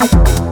I